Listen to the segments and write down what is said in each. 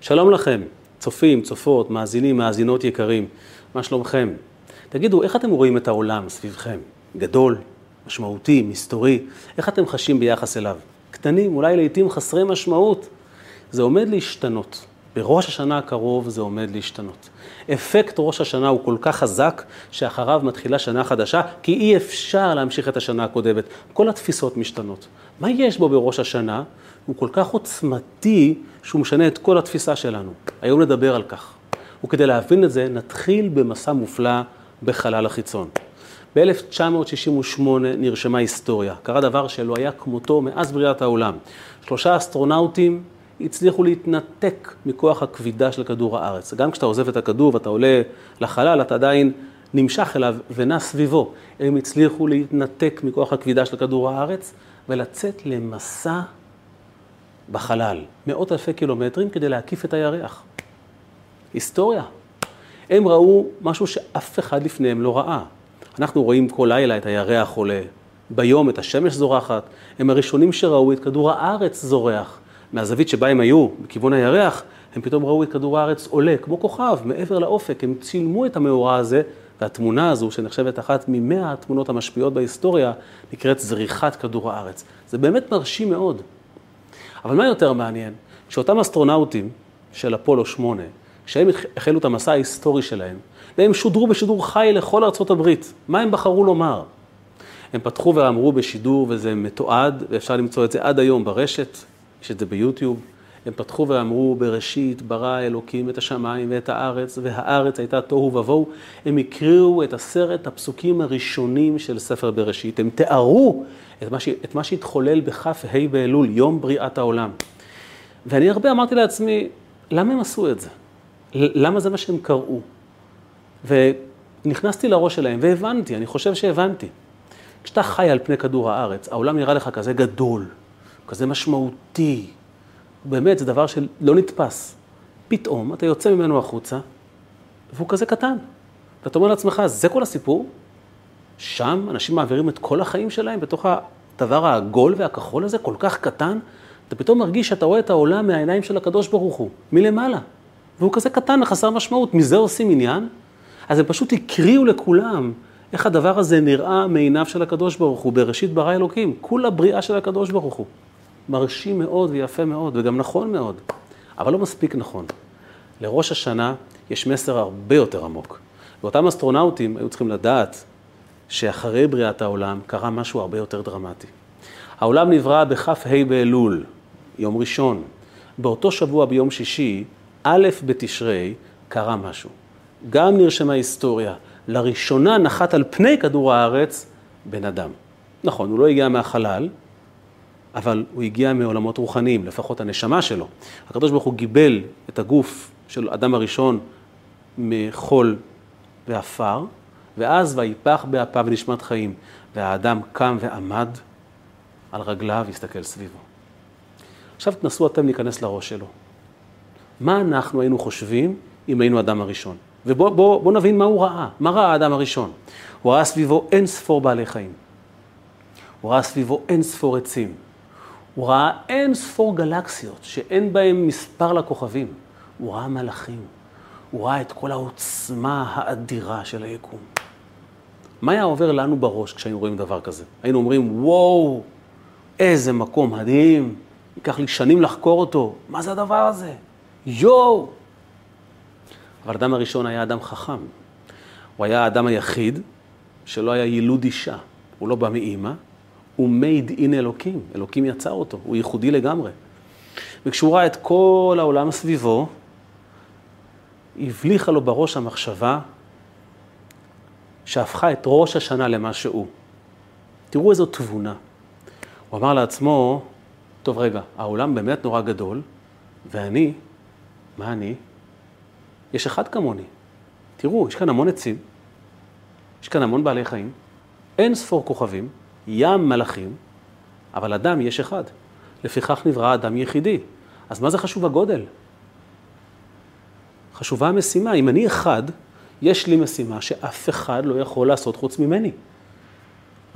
שלום לכם, צופים, צופות, מאזינים, מאזינות יקרים, מה שלומכם? תגידו, איך אתם רואים את העולם סביבכם? גדול, משמעותי, מסתורי, איך אתם חשים ביחס אליו? קטנים, אולי לעיתים חסרי משמעות. זה עומד להשתנות. בראש השנה הקרוב זה עומד להשתנות. אפקט ראש השנה הוא כל כך חזק, שאחריו מתחילה שנה חדשה, כי אי אפשר להמשיך את השנה הקודמת. כל התפיסות משתנות. מה יש בו בראש השנה? הוא כל כך עוצמתי, שהוא משנה את כל התפיסה שלנו. היום נדבר על כך. וכדי להבין את זה, נתחיל במסע מופלא בחלל החיצון. ב-1968 נרשמה היסטוריה. קרה דבר שלא היה כמותו מאז בריאת העולם. שלושה אסטרונאוטים הצליחו להתנתק מכוח הכבידה של כדור הארץ. גם כשאתה עוזב את הכדור ואתה עולה לחלל, אתה עדיין נמשך אליו ונע סביבו. הם הצליחו להתנתק מכוח הכבידה של כדור הארץ ולצאת למסע בחלל, מאות אלפי קילומטרים כדי להקיף את הירח. היסטוריה. הם ראו משהו שאף אחד לפניהם לא ראה. אנחנו רואים כל לילה את הירח עולה, ביום את השמש זורחת, הם הראשונים שראו את כדור הארץ זורח. מהזווית שבה הם היו, בכיוון הירח, הם פתאום ראו את כדור הארץ עולה, כמו כוכב, מעבר לאופק, הם צילמו את המאורע הזה, והתמונה הזו, שנחשבת אחת ממאה התמונות המשפיעות בהיסטוריה, נקראת זריחת כדור הארץ. זה באמת מרשים מאוד. אבל מה יותר מעניין? שאותם אסטרונאוטים של אפולו 8, כשהם החלו את המסע ההיסטורי שלהם, והם שודרו בשידור חי לכל ארצות הברית, מה הם בחרו לומר? הם פתחו ואמרו בשידור, וזה מתועד, ואפשר למצוא את זה עד היום ברשת, יש את זה ביוטיוב. הם פתחו ואמרו, בראשית ברא אלוקים את השמיים ואת הארץ, והארץ הייתה תוהו ובוהו. הם הקריאו את עשרת הפסוקים הראשונים של ספר בראשית. הם תיארו את מה, ש... את מה שהתחולל בכ"ה באלול, יום בריאת העולם. ואני הרבה אמרתי לעצמי, למה הם עשו את זה? למה זה מה שהם קראו? ונכנסתי לראש שלהם והבנתי, אני חושב שהבנתי. כשאתה חי על פני כדור הארץ, העולם נראה לך כזה גדול, כזה משמעותי. באמת, זה דבר שלא נתפס. פתאום אתה יוצא ממנו החוצה, והוא כזה קטן. ואתה אומר לעצמך, זה כל הסיפור? שם אנשים מעבירים את כל החיים שלהם בתוך הדבר העגול והכחול הזה, כל כך קטן, אתה פתאום מרגיש שאתה רואה את העולם מהעיניים של הקדוש ברוך הוא, מלמעלה. והוא כזה קטן וחסר משמעות, מזה עושים עניין? אז הם פשוט הקריאו לכולם איך הדבר הזה נראה מעיניו של הקדוש ברוך הוא, בראשית ברא אלוקים, כולה בריאה של הקדוש ברוך הוא. מרשים מאוד ויפה מאוד, וגם נכון מאוד, אבל לא מספיק נכון. לראש השנה יש מסר הרבה יותר עמוק. ואותם אסטרונאוטים היו צריכים לדעת שאחרי בריאת העולם קרה משהו הרבה יותר דרמטי. העולם נברא בכ"ה באלול, יום ראשון. באותו שבוע ביום שישי, א' בתשרי, קרה משהו. גם נרשמה היסטוריה. לראשונה נחת על פני כדור הארץ בן אדם. נכון, הוא לא הגיע מהחלל, אבל הוא הגיע מעולמות רוחניים, לפחות הנשמה שלו. הקדוש ברוך הוא גיבל את הגוף של אדם הראשון מחול ועפר, ואז ויפח באפיו ונשמת חיים. והאדם קם ועמד על רגליו והסתכל סביבו. עכשיו תנסו אתם להיכנס לראש שלו. מה אנחנו היינו חושבים אם היינו אדם הראשון? ובואו בוא, בוא נבין מה הוא ראה. מה ראה האדם הראשון? הוא ראה סביבו אין ספור בעלי חיים. הוא ראה סביבו אין ספור עצים. הוא ראה אין ספור גלקסיות שאין בהן מספר לכוכבים. הוא ראה מלאכים. הוא ראה את כל העוצמה האדירה של היקום. מה היה עובר לנו בראש כשהיינו רואים דבר כזה? היינו אומרים, וואו, איזה מקום מדהים, ייקח לי שנים לחקור אותו, מה זה הדבר הזה? יואו! אבל האדם הראשון היה אדם חכם. הוא היה האדם היחיד שלא היה יילוד אישה. הוא לא בא מאימא, הוא made in אלוקים. אלוקים יצר אותו, הוא ייחודי לגמרי. וכשהוא ראה את כל העולם סביבו, הבליחה לו בראש המחשבה שהפכה את ראש השנה למה שהוא. תראו איזו תבונה. הוא אמר לעצמו, טוב רגע, העולם באמת נורא גדול, ואני, מה אני? יש אחד כמוני. תראו, יש כאן המון עצים, יש כאן המון בעלי חיים, אין ספור כוכבים, ים מלאכים, אבל אדם יש אחד. לפיכך נברא אדם יחידי. אז מה זה חשוב הגודל? חשובה המשימה. אם אני אחד, יש לי משימה שאף אחד לא יכול לעשות חוץ ממני.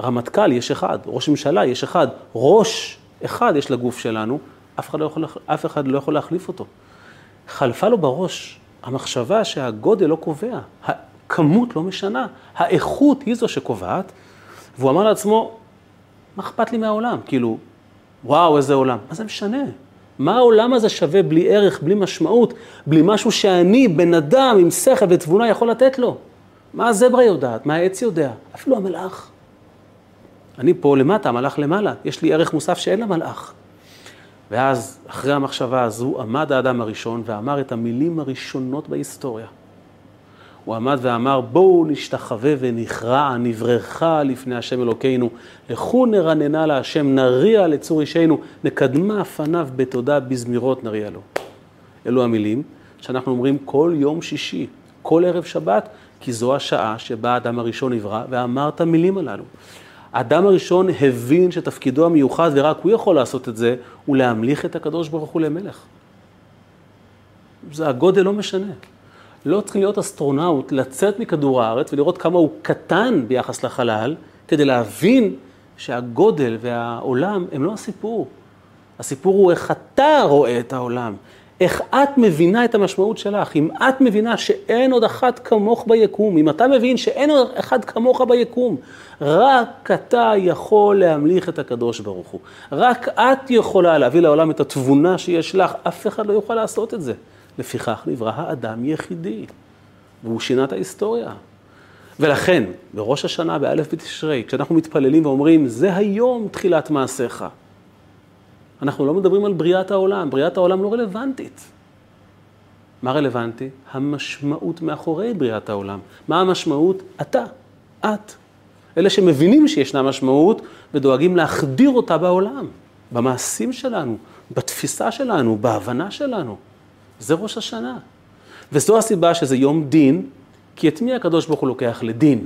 רמטכ"ל יש אחד, ראש ממשלה יש אחד, ראש אחד יש לגוף שלנו, אף אחד לא יכול, אף אחד לא יכול להחליף אותו. חלפה לו בראש המחשבה שהגודל לא קובע, הכמות לא משנה, האיכות היא זו שקובעת, והוא אמר לעצמו, מה אכפת לי מהעולם? כאילו, וואו, איזה עולם. מה זה משנה? מה העולם הזה שווה בלי ערך, בלי משמעות, בלי משהו שאני, בן אדם עם שכל ותבונה, יכול לתת לו? מה הזברה יודעת? מה העץ יודע? אפילו המלאך. אני פה למטה, המלאך למעלה, יש לי ערך מוסף שאין למלאך. ואז, אחרי המחשבה הזו, עמד האדם הראשון ואמר את המילים הראשונות בהיסטוריה. הוא עמד ואמר, בואו נשתחווה ונכרע, נברכה לפני השם אלוקינו, לכו נרננה להשם, נריע לצור אישנו, נקדמה פניו בתודה בזמירות נריע לו. אלו המילים שאנחנו אומרים כל יום שישי, כל ערב שבת, כי זו השעה שבה האדם הראשון נברא ואמר את המילים הללו. האדם הראשון הבין שתפקידו המיוחד, ורק הוא יכול לעשות את זה, הוא להמליך את הקדוש ברוך הוא למלך. זה הגודל לא משנה. לא צריך להיות אסטרונאוט, לצאת מכדור הארץ ולראות כמה הוא קטן ביחס לחלל, כדי להבין שהגודל והעולם הם לא הסיפור. הסיפור הוא איך אתה רואה את העולם, איך את מבינה את המשמעות שלך. אם את מבינה שאין עוד אחת כמוך ביקום, אם אתה מבין שאין עוד אחד כמוך ביקום, רק אתה יכול להמליך את הקדוש ברוך הוא. רק את יכולה להביא לעולם את התבונה שיש לך, אף אחד לא יוכל לעשות את זה. לפיכך נברא האדם יחידי, והוא שינה את ההיסטוריה. ולכן, בראש השנה, באלף בתשרי, כשאנחנו מתפללים ואומרים, זה היום תחילת מעשיך, אנחנו לא מדברים על בריאת העולם, בריאת העולם לא רלוונטית. מה רלוונטי? המשמעות מאחורי בריאת העולם. מה המשמעות? אתה, את. אלה שמבינים שישנה משמעות ודואגים להחדיר אותה בעולם, במעשים שלנו, בתפיסה שלנו, בהבנה שלנו. זה ראש השנה. וזו הסיבה שזה יום דין, כי את מי הקדוש ברוך הוא לוקח לדין?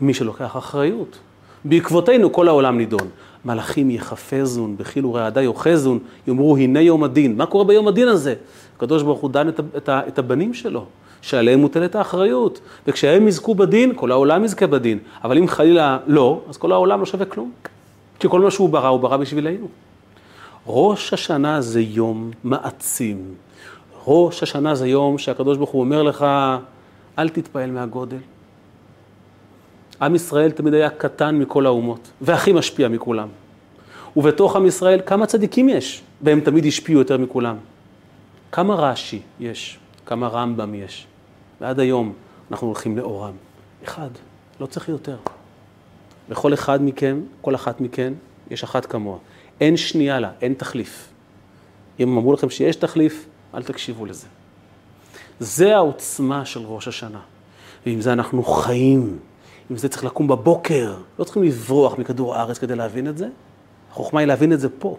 מי שלוקח אחריות. בעקבותינו כל העולם נידון. מלאכים יחפזון, בחילו רעדה יאחזון, יאמרו הנה יום הדין. מה קורה ביום הדין הזה? הקדוש ברוך הוא דן את, את, את הבנים שלו, שעליהם מוטלת האחריות. וכשהם יזכו בדין, כל העולם יזכה בדין. אבל אם חלילה לא, אז כל העולם לא שווה כלום. כי כל מה שהוא ברא, הוא ברא בשבילנו. ראש השנה זה יום מעצים. ראש השנה זה יום שהקדוש ברוך הוא אומר לך, אל תתפעל מהגודל. עם ישראל תמיד היה קטן מכל האומות, והכי משפיע מכולם. ובתוך עם ישראל כמה צדיקים יש, והם תמיד השפיעו יותר מכולם. כמה רש"י יש, כמה רמב"ם יש, ועד היום אנחנו הולכים לאורם. אחד, לא צריך יותר. לכל אחד מכם, כל אחת מכן, יש אחת כמוה. אין שנייה לה, אין תחליף. אם אמרו לכם שיש תחליף, אל תקשיבו לזה. זה העוצמה של ראש השנה. ועם זה אנחנו חיים. עם זה צריך לקום בבוקר. לא צריכים לברוח מכדור הארץ כדי להבין את זה. החוכמה היא להבין את זה פה.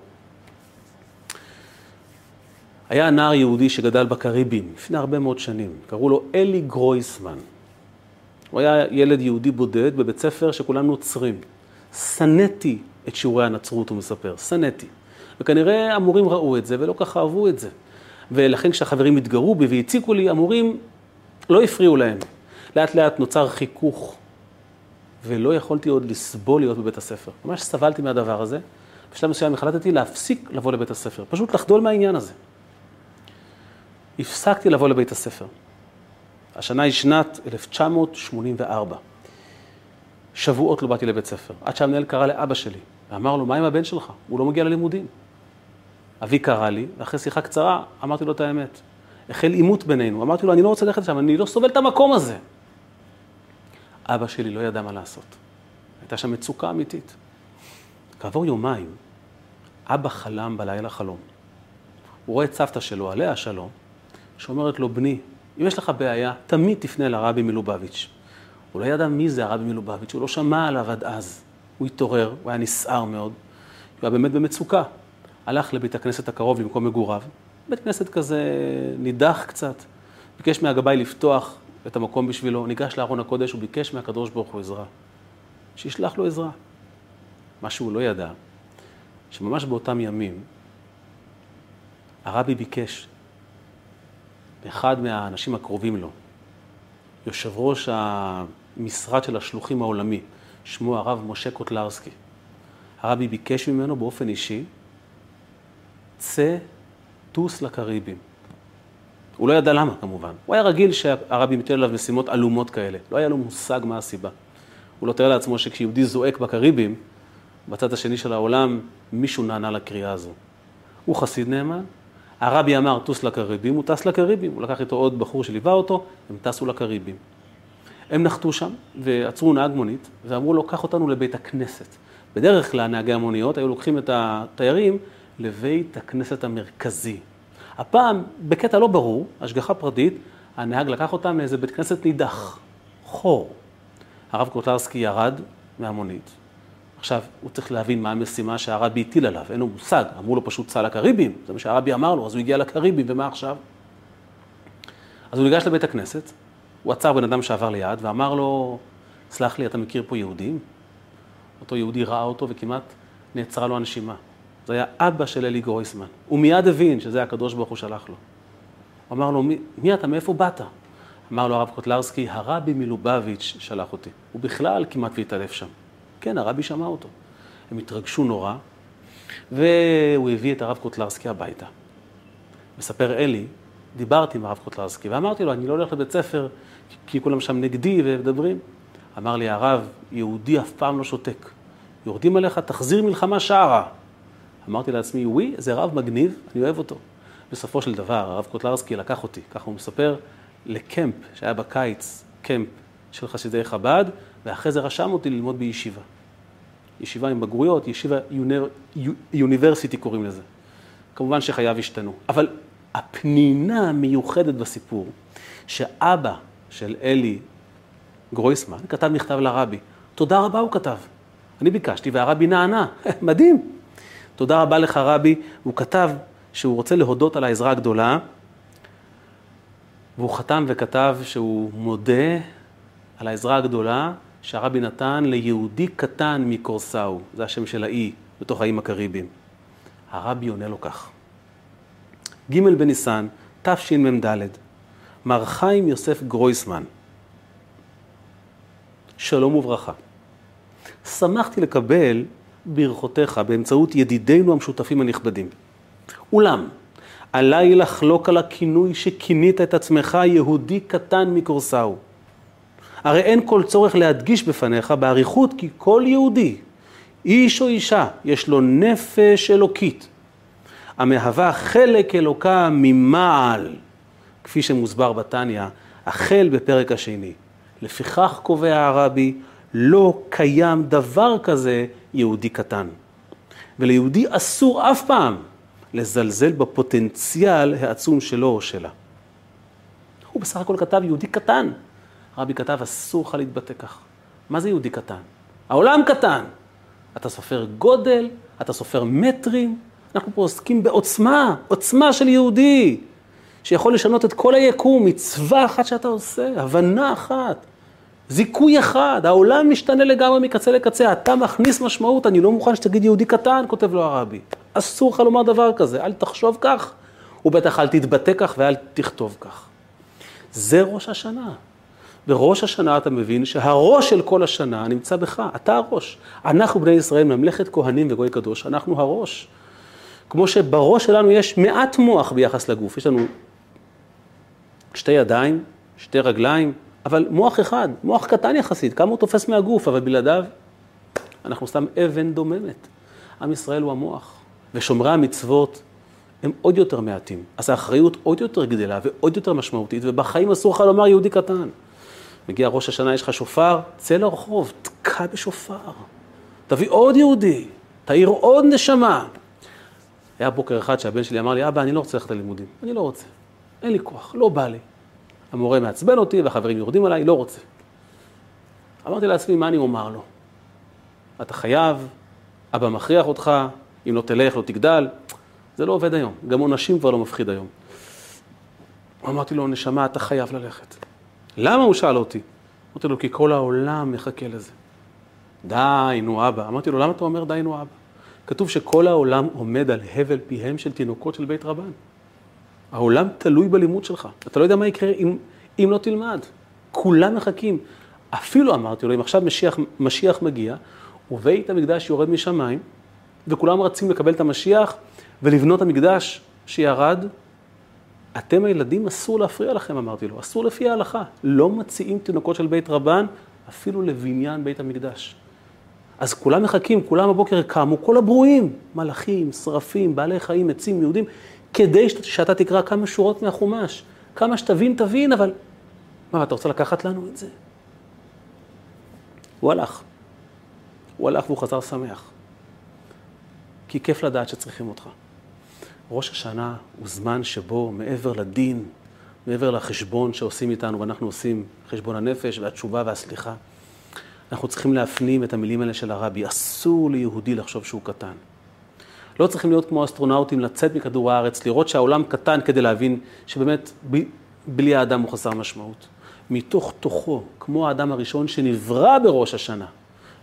היה נער יהודי שגדל בקריבים לפני הרבה מאוד שנים, קראו לו אלי גרויסמן. הוא היה ילד יהודי בודד בבית ספר שכולם נוצרים. שנאתי את שיעורי הנצרות, הוא מספר, שנאתי. וכנראה המורים ראו את זה ולא ככה אהבו את זה. ולכן כשהחברים התגרו בי והציקו לי, המורים לא הפריעו להם. לאט לאט נוצר חיכוך, ולא יכולתי עוד לסבול להיות בבית הספר. ממש סבלתי מהדבר הזה. בשלב מסוים החלטתי להפסיק לבוא לבית הספר, פשוט לחדול מהעניין הזה. הפסקתי לבוא לבית הספר. השנה היא שנת 1984. שבועות לא באתי לבית ספר, עד שהמנהל קרא לאבא שלי ואמר לו, מה עם הבן שלך? הוא לא מגיע ללימודים. אבי קרא לי, ואחרי שיחה קצרה אמרתי לו את האמת. החל עימות בינינו, אמרתי לו, אני לא רוצה ללכת לשם, אני לא סובל את המקום הזה. אבא שלי לא ידע מה לעשות. הייתה שם מצוקה אמיתית. כעבור יומיים, אבא חלם בלילה חלום. הוא רואה את סבתא שלו, עליה השלום, שאומרת לו, בני, אם יש לך בעיה, תמיד תפנה לרבי מלובביץ'. הוא לא ידע מי זה הרבי מלובביץ', הוא לא שמע עליו עד אז. הוא התעורר, הוא היה נסער מאוד, הוא היה באמת במצוקה. הלך לבית הכנסת הקרוב למקום מגוריו, בית כנסת כזה נידח קצת, ביקש מהגבאי לפתוח את המקום בשבילו, ניגש לארון הקודש, הוא ביקש מהקדוש ברוך הוא עזרה. שישלח לו עזרה. מה שהוא לא ידע, שממש באותם ימים, הרבי ביקש מאחד מהאנשים הקרובים לו, יושב ראש המשרד של השלוחים העולמי, שמו הרב משה קוטלרסקי. הרבי ביקש ממנו באופן אישי, צא, טוס לקריבים. הוא לא ידע למה כמובן. הוא היה רגיל שהרבי מטיל עליו משימות עלומות כאלה. לא היה לו מושג מה הסיבה. הוא לא תאר לעצמו שכשיהודי זועק בקריבים, בצד השני של העולם, מישהו נענה לקריאה הזו. הוא חסיד נאמן, הרבי אמר, טוס לקריבים, הוא טס לקריבים. הוא לקח איתו עוד בחור שליווה אותו, הם טסו לקריבים. הם נחתו שם ועצרו נהג מונית ואמרו לו, קח אותנו לבית הכנסת. בדרך כלל נהגי המוניות היו לוקחים את התיירים לבית הכנסת המרכזי. הפעם, בקטע לא ברור, השגחה פרטית, הנהג לקח אותם לאיזה בית כנסת נידח, חור. הרב קוטלרסקי ירד מהמונית. עכשיו, הוא צריך להבין מה המשימה שהרבי הטיל עליו, אין לו מושג, אמרו לו פשוט סע לקריבים, זה מה שהרבי אמר לו, אז הוא הגיע לקריבים, ומה עכשיו? אז הוא ניגש לבית הכנסת, הוא עצר בן אדם שעבר ליד ואמר לו, סלח לי, אתה מכיר פה יהודים? אותו יהודי ראה אותו וכמעט נעצרה לו הנשימה. זה היה אבא של אלי גרויסמן. הוא מיד הבין שזה הקדוש ברוך הוא שלח לו. הוא אמר לו, מי, מי אתה, מאיפה באת? אמר לו הרב קוטלרסקי, הרבי מלובביץ' שלח אותי. הוא בכלל כמעט והתעלף שם. כן, הרבי שמע אותו. הם התרגשו נורא, והוא הביא את הרב קוטלרסקי הביתה. מספר אלי, דיברתי עם הרב קוטלרסקי, ואמרתי לו, אני לא הולך לבית ספר, כי כולם שם נגדי ומדברים. אמר לי הרב, יהודי אף פעם לא שותק. יורדים עליך, תחזיר מלחמה שערה. אמרתי לעצמי, וואי, זה רב מגניב, אני אוהב אותו. בסופו של דבר, הרב קוטלרסקי לקח אותי, ככה הוא מספר, לקמפ שהיה בקיץ, קמפ של חסידי חב"ד, ואחרי זה רשם אותי ללמוד בישיבה. ישיבה עם בגרויות, ישיבה יוניברסיטי קוראים לזה. כמובן שחייו השתנו. אבל הפנינה המיוחדת בסיפור, שאבא של אלי גרויסמן כתב מכתב לרבי. תודה רבה הוא כתב. אני ביקשתי והרבי נענה, מדהים. תודה רבה לך רבי, הוא כתב שהוא רוצה להודות על העזרה הגדולה, והוא חתם וכתב שהוא מודה על העזרה הגדולה שהרבי נתן ליהודי קטן מקורסאו, זה השם של האי, בתוך האיים הקריביים. הרבי עונה לו כך: ג' בניסן, תשמ"ד, מר חיים יוסף גרויסמן, שלום וברכה. שמחתי לקבל ברכותיך באמצעות ידידינו המשותפים הנכבדים. אולם, עליי לחלוק על הכינוי שכינית את עצמך יהודי קטן מקורסאו. הרי אין כל צורך להדגיש בפניך באריכות כי כל יהודי, איש או אישה, יש לו נפש אלוקית, המהווה חלק אלוקה ממעל, כפי שמוסבר בתניא, החל בפרק השני. לפיכך קובע הרבי, לא קיים דבר כזה יהודי קטן. וליהודי אסור אף פעם לזלזל בפוטנציאל העצום שלו או שלה. הוא בסך הכל כתב יהודי קטן. הרבי כתב, אסור לך להתבטא כך. מה זה יהודי קטן? העולם קטן. אתה סופר גודל, אתה סופר מטרים, אנחנו פה עוסקים בעוצמה, עוצמה של יהודי, שיכול לשנות את כל היקום, מצווה אחת שאתה עושה, הבנה אחת, זיכוי אחד, העולם משתנה לגמרי מקצה לקצה, אתה מכניס משמעות, אני לא מוכן שתגיד יהודי קטן, כותב לו הרבי. אסור לך לומר דבר כזה, אל תחשוב כך, ובטח אל תתבטא כך ואל תכתוב כך. זה ראש השנה. בראש השנה אתה מבין שהראש של כל השנה נמצא בך, אתה הראש. אנחנו בני ישראל, ממלכת כהנים וגוי קדוש, אנחנו הראש. כמו שבראש שלנו יש מעט מוח ביחס לגוף, יש לנו שתי ידיים, שתי רגליים, אבל מוח אחד, מוח קטן יחסית, כמה הוא תופס מהגוף, אבל בלעדיו אנחנו סתם אבן דוממת. עם ישראל הוא המוח, ושומרי המצוות הם עוד יותר מעטים. אז האחריות עוד יותר גדלה ועוד יותר משמעותית, ובחיים אסור לך לומר יהודי קטן. מגיע ראש השנה, יש לך שופר, צא לרחוב, תקע בשופר. תביא עוד יהודי, תאיר עוד נשמה. היה בוקר אחד שהבן שלי אמר לי, אבא, אני לא רוצה ללכת ללימודים. אני לא רוצה. אין לי כוח, לא בא לי. המורה מעצבן אותי והחברים יורדים עליי, לא רוצה. אמרתי לעצמי, מה אני אומר לו? אתה חייב, אבא מכריח אותך, אם לא תלך, לא תגדל. זה לא עובד היום, גם עונשים כבר לא מפחיד היום. אמרתי לו, נשמה, אתה חייב ללכת. למה הוא שאל אותי? אמרתי לו, כי כל העולם מחכה לזה. די, נו אבא. אמרתי לו, למה אתה אומר די, נו אבא? כתוב שכל העולם עומד על הבל פיהם של תינוקות של בית רבן. העולם תלוי בלימוד שלך. אתה לא יודע מה יקרה אם, אם לא תלמד. כולם מחכים. אפילו אמרתי לו, אם עכשיו משיח, משיח מגיע, ובית המקדש יורד משמיים, וכולם רצים לקבל את המשיח ולבנות המקדש שירד, אתם הילדים, אסור להפריע לכם, אמרתי לו, אסור לפי ההלכה. לא מציעים תינוקות של בית רבן, אפילו לבניין בית המקדש. אז כולם מחכים, כולם בבוקר קמו, כל הברואים, מלאכים, שרפים, בעלי חיים, עצים, יהודים, כדי שאתה תקרא כמה שורות מהחומש. כמה שתבין, תבין, אבל... מה, אתה רוצה לקחת לנו את זה? הוא הלך. הוא הלך והוא חזר שמח. כי כיף לדעת שצריכים אותך. ראש השנה הוא זמן שבו מעבר לדין, מעבר לחשבון שעושים איתנו, ואנחנו עושים חשבון הנפש והתשובה והסליחה, אנחנו צריכים להפנים את המילים האלה של הרבי. אסור ליהודי לחשוב שהוא קטן. לא צריכים להיות כמו אסטרונאוטים, לצאת מכדור הארץ, לראות שהעולם קטן כדי להבין שבאמת בלי האדם הוא חסר משמעות. מתוך תוכו, כמו האדם הראשון שנברא בראש השנה.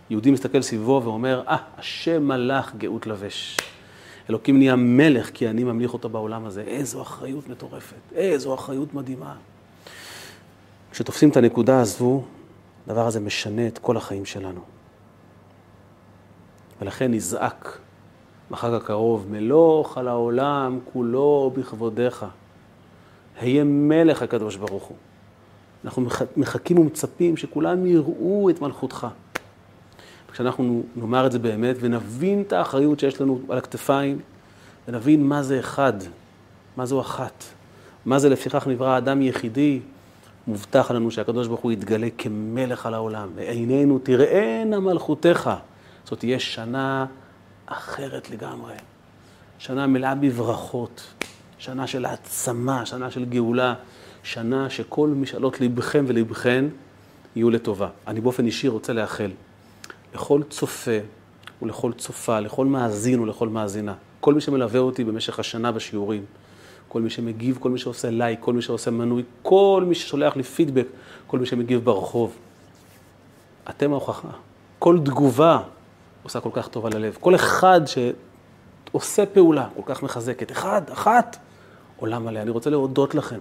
יהודי מסתכל סביבו ואומר, אה, ah, השם מלאך גאות לבש. אלוקים נהיה מלך כי אני ממליך אותו בעולם הזה. איזו אחריות מטורפת, איזו אחריות מדהימה. כשתופסים את הנקודה הזו, הדבר הזה משנה את כל החיים שלנו. ולכן נזעק בחג הקרוב, מלוך על העולם כולו בכבודיך. היה מלך הקדוש ברוך הוא. אנחנו מחכים ומצפים שכולם יראו את מלכותך. כשאנחנו נאמר את זה באמת ונבין את האחריות שיש לנו על הכתפיים, ונבין מה זה אחד, מה זו אחת, מה זה לפיכך נברא האדם יחידי, מובטח לנו שהקדוש ברוך הוא יתגלה כמלך על העולם, ועינינו תראינה מלכותך. זאת תהיה שנה אחרת לגמרי, שנה מלאה בברכות, שנה של העצמה, שנה של גאולה, שנה שכל משאלות ליבכם וליבכן יהיו לטובה. אני באופן אישי רוצה לאחל לכל צופה ולכל צופה, לכל מאזין ולכל מאזינה, כל מי שמלווה אותי במשך השנה בשיעורים, כל מי שמגיב, כל מי שעושה לייק, כל מי שעושה מנוי, כל מי ששולח לי פידבק, כל מי שמגיב ברחוב. אתם ההוכחה. כל תגובה עושה כל כך טוב על הלב. כל אחד שעושה פעולה כל כך מחזקת, אחד, אחת, עולם מלא. אני רוצה להודות לכם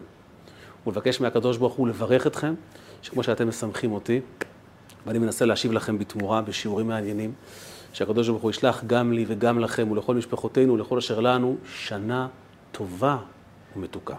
ולבקש מהקדוש ברוך הוא לברך אתכם, שכמו שאתם משמחים אותי, ואני מנסה להשיב לכם בתמורה בשיעורים מעניינים, שהקדוש ברוך הוא ישלח גם לי וגם לכם ולכל משפחותינו ולכל אשר לנו שנה טובה ומתוקה.